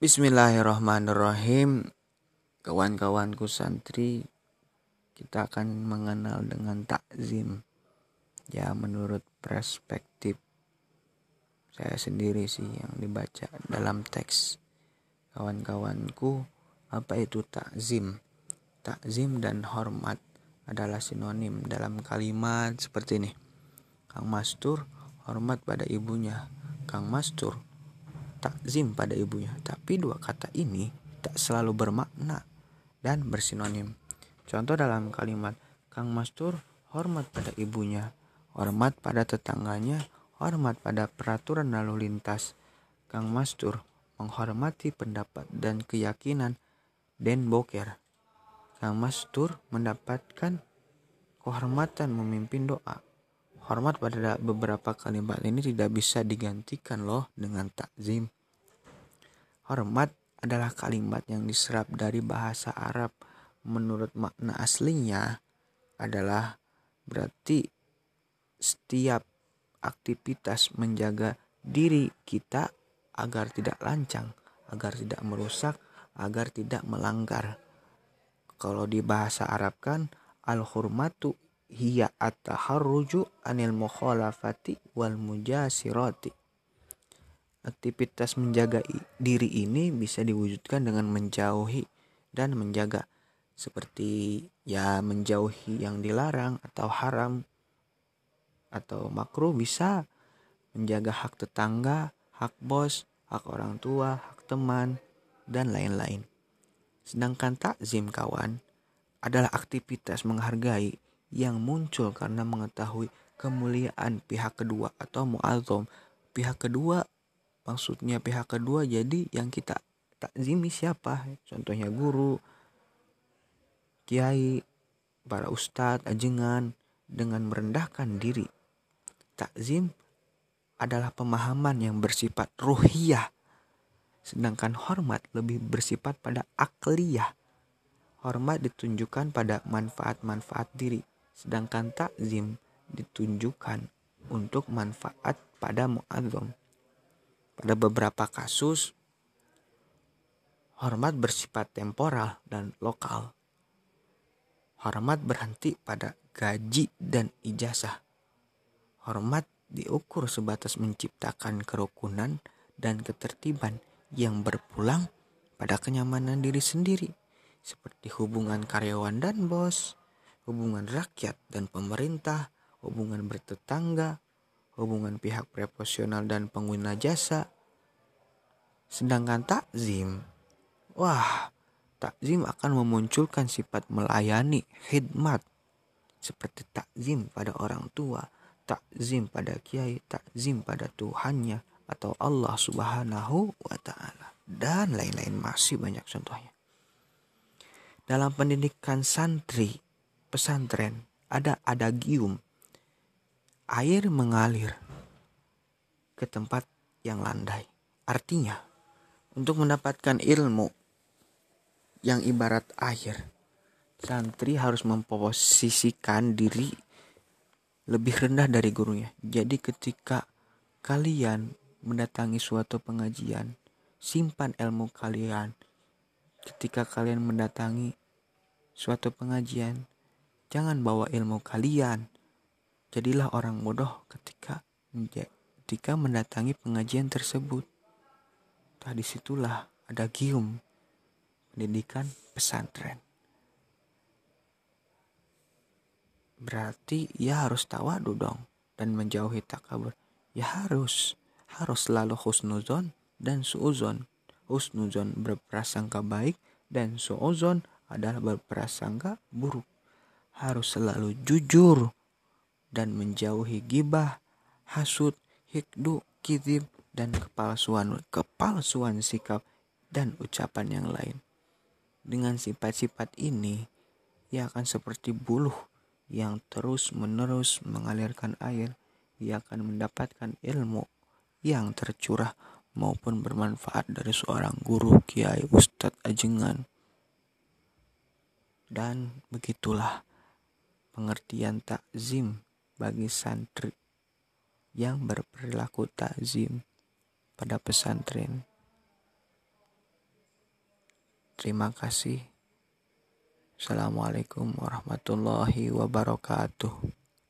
Bismillahirrahmanirrahim. Kawan-kawanku santri, kita akan mengenal dengan takzim. Ya, menurut perspektif saya sendiri sih yang dibaca dalam teks. Kawan-kawanku, apa itu takzim? Takzim dan hormat adalah sinonim dalam kalimat seperti ini. Kang Mastur hormat pada ibunya. Kang Mastur takzim pada ibunya. Tapi dua kata ini tak selalu bermakna dan bersinonim. Contoh dalam kalimat Kang Mastur hormat pada ibunya, hormat pada tetangganya, hormat pada peraturan lalu lintas. Kang Mastur menghormati pendapat dan keyakinan Den Boker. Kang Mastur mendapatkan kehormatan memimpin doa. Hormat pada beberapa kalimat ini tidak bisa digantikan loh dengan takzim. Hormat adalah kalimat yang diserap dari bahasa Arab. Menurut makna aslinya adalah berarti setiap aktivitas menjaga diri kita agar tidak lancang, agar tidak merusak, agar tidak melanggar. Kalau di bahasa Arab kan al-hurmatu hiya at-taharruju anil mukhalafati wal mujasirati. Aktivitas menjaga diri ini bisa diwujudkan dengan menjauhi dan menjaga seperti ya menjauhi yang dilarang atau haram atau makruh bisa menjaga hak tetangga, hak bos, hak orang tua, hak teman, dan lain-lain. Sedangkan takzim kawan adalah aktivitas menghargai yang muncul karena mengetahui kemuliaan pihak kedua atau mu'azzam. Pihak kedua maksudnya pihak kedua jadi yang kita takzimi siapa? Contohnya guru, kiai, para ustadz, ajengan dengan merendahkan diri. Takzim adalah pemahaman yang bersifat ruhiyah. Sedangkan hormat lebih bersifat pada akliyah. Hormat ditunjukkan pada manfaat-manfaat diri sedangkan takzim ditunjukkan untuk manfaat pada muazzam. Pada beberapa kasus, hormat bersifat temporal dan lokal. Hormat berhenti pada gaji dan ijazah. Hormat diukur sebatas menciptakan kerukunan dan ketertiban yang berpulang pada kenyamanan diri sendiri, seperti hubungan karyawan dan bos, hubungan rakyat dan pemerintah, hubungan bertetangga, hubungan pihak proporsional dan pengguna jasa. Sedangkan takzim, wah, takzim akan memunculkan sifat melayani, khidmat, seperti takzim pada orang tua, takzim pada kiai, takzim pada Tuhannya atau Allah Subhanahu wa taala dan lain-lain masih banyak contohnya. Dalam pendidikan santri, pesantren ada adagium. Air mengalir ke tempat yang landai. Artinya, untuk mendapatkan ilmu yang ibarat air, santri harus memposisikan diri lebih rendah dari gurunya. Jadi ketika kalian mendatangi suatu pengajian, simpan ilmu kalian. Ketika kalian mendatangi suatu pengajian, Jangan bawa ilmu kalian. Jadilah orang bodoh ketika ketika mendatangi pengajian tersebut. Tadi situlah ada gium pendidikan pesantren. Berarti ia harus tawadu dong dan menjauhi takabur. Ya harus, harus selalu husnuzon dan suuzon. Husnuzon berprasangka baik dan suuzon adalah berprasangka buruk harus selalu jujur dan menjauhi gibah, hasut, hikdu, kidib, dan kepalsuan, kepalsuan sikap dan ucapan yang lain. Dengan sifat-sifat ini, ia akan seperti buluh yang terus-menerus mengalirkan air. Ia akan mendapatkan ilmu yang tercurah maupun bermanfaat dari seorang guru, kiai, ustadz, ajengan. Dan begitulah pengertian takzim bagi santri yang berperilaku takzim pada pesantren. Terima kasih. Assalamualaikum warahmatullahi wabarakatuh.